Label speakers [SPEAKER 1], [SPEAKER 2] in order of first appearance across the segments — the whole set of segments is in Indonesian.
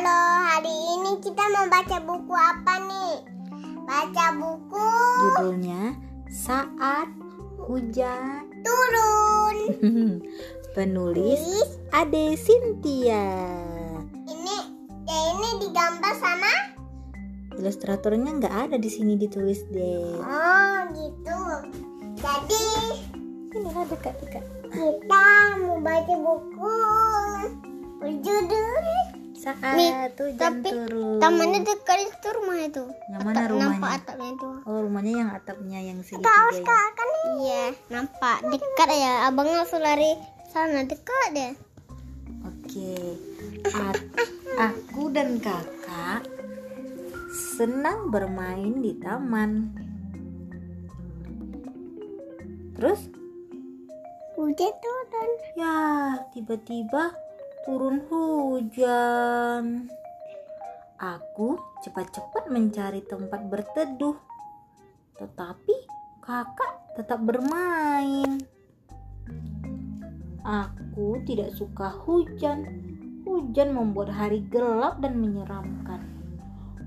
[SPEAKER 1] Halo, hari ini kita mau baca buku apa nih? Baca buku
[SPEAKER 2] Judulnya Saat Hujan.
[SPEAKER 1] Turun.
[SPEAKER 2] Penulis Ade Cynthia.
[SPEAKER 1] ini ya ini digambar sama
[SPEAKER 2] Ilustratornya nggak ada di sini ditulis deh.
[SPEAKER 1] Oh, gitu. Jadi,
[SPEAKER 2] Ini lah dekat-dekat.
[SPEAKER 1] kita mau baca buku berjudul
[SPEAKER 2] Saat hujan
[SPEAKER 1] tapi
[SPEAKER 2] turun.
[SPEAKER 1] Tamannya dekat itu rumah itu.
[SPEAKER 2] Yang mana
[SPEAKER 1] Atap-
[SPEAKER 2] rumahnya?
[SPEAKER 1] Nampak atapnya itu.
[SPEAKER 2] Oh rumahnya yang atapnya yang
[SPEAKER 1] Tahu
[SPEAKER 2] segitiga. ya.
[SPEAKER 1] kak kan? Iya, nampak dekat ya. Abang langsung lari sana dekat deh.
[SPEAKER 2] Oke. A- aku dan kakak senang bermain di taman. Terus
[SPEAKER 1] Hujan turun.
[SPEAKER 2] ya tiba-tiba turun hujan. Aku cepat-cepat mencari tempat berteduh. Tetapi kakak tetap bermain. Aku tidak suka hujan. Hujan membuat hari gelap dan menyeramkan.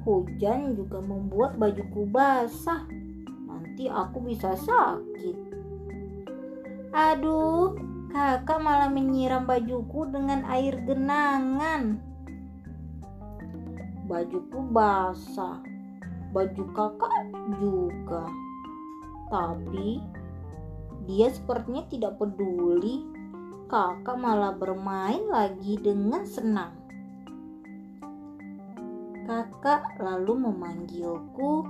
[SPEAKER 2] Hujan juga membuat bajuku basah. Nanti aku bisa sakit. Aduh, kakak malah menyiram bajuku dengan air genangan. Bajuku basah. Baju kakak juga. Tapi dia sepertinya tidak peduli kakak malah bermain lagi dengan senang. Kakak lalu memanggilku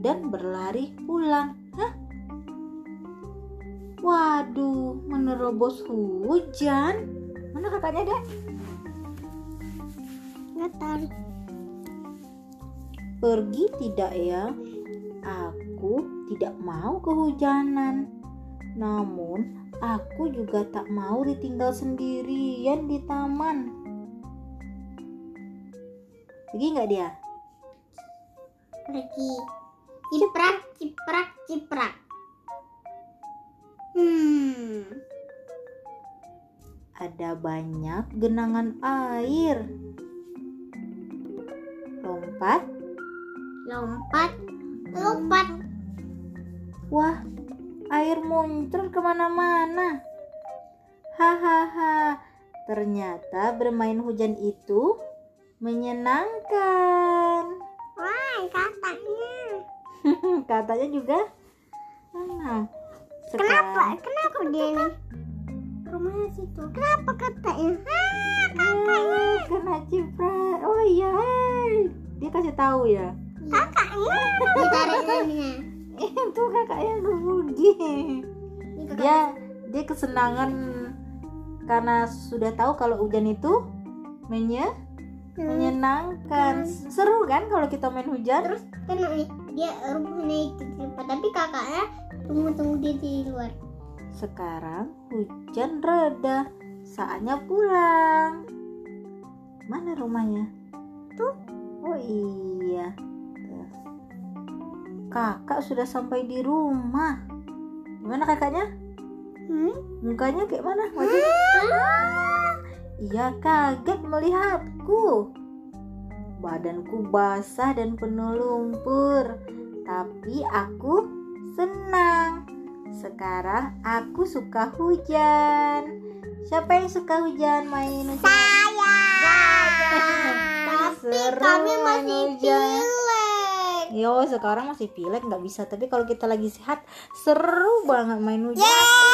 [SPEAKER 2] dan berlari pulang. Hah? Waduh, menerobos hujan. Mana kakaknya, Dek?
[SPEAKER 1] Tahu.
[SPEAKER 2] Pergi tidak ya? Aku tidak mau kehujanan. Namun, aku juga tak mau ditinggal sendirian di taman. Pergi nggak dia?
[SPEAKER 1] Pergi. Ciprak, ciprak, ciprak. Hmm.
[SPEAKER 2] Ada banyak genangan air. Lompat.
[SPEAKER 1] Lompat, lompat.
[SPEAKER 2] Wah, air muncul ke mana-mana. Hahaha, ternyata bermain hujan itu menyenangkan.
[SPEAKER 1] Wah, katanya.
[SPEAKER 2] Katanya juga. Nah,
[SPEAKER 1] Kenapa? Kenapa dia ini? Rumahnya situ. Kenapa katanya? Ah,
[SPEAKER 2] Kakaknya kena ciprat. Oh iya, dia kasih tahu ya.
[SPEAKER 1] kakaknya. Ditarik nanya.
[SPEAKER 2] Itu kakaknya.
[SPEAKER 1] Ini kakak.
[SPEAKER 2] Dia dia kesenangan karena sudah tahu kalau hujan itu menye
[SPEAKER 1] Hmm.
[SPEAKER 2] menyenangkan. Seru kan kalau kita main hujan?
[SPEAKER 1] Terus kan dia rumahnya itu cepat, tapi kakaknya tunggu-tunggu dia di luar.
[SPEAKER 2] Sekarang hujan reda, saatnya pulang. Mana rumahnya?
[SPEAKER 1] Tuh.
[SPEAKER 2] Oh iya. Kakak sudah sampai di rumah. Gimana kakaknya?
[SPEAKER 1] Hmm?
[SPEAKER 2] Mukanya kayak mana? Wajahnya? Ia kaget melihatku. Badanku basah dan penuh lumpur, tapi aku senang. Sekarang aku suka hujan. Siapa yang suka hujan main hujan?
[SPEAKER 1] Saya. Tapi
[SPEAKER 2] Seru
[SPEAKER 1] kami masih
[SPEAKER 2] hujan.
[SPEAKER 1] pilek.
[SPEAKER 2] Yo, sekarang masih pilek nggak bisa. Tapi kalau kita lagi sehat, seru banget main hujan.
[SPEAKER 1] Yeay.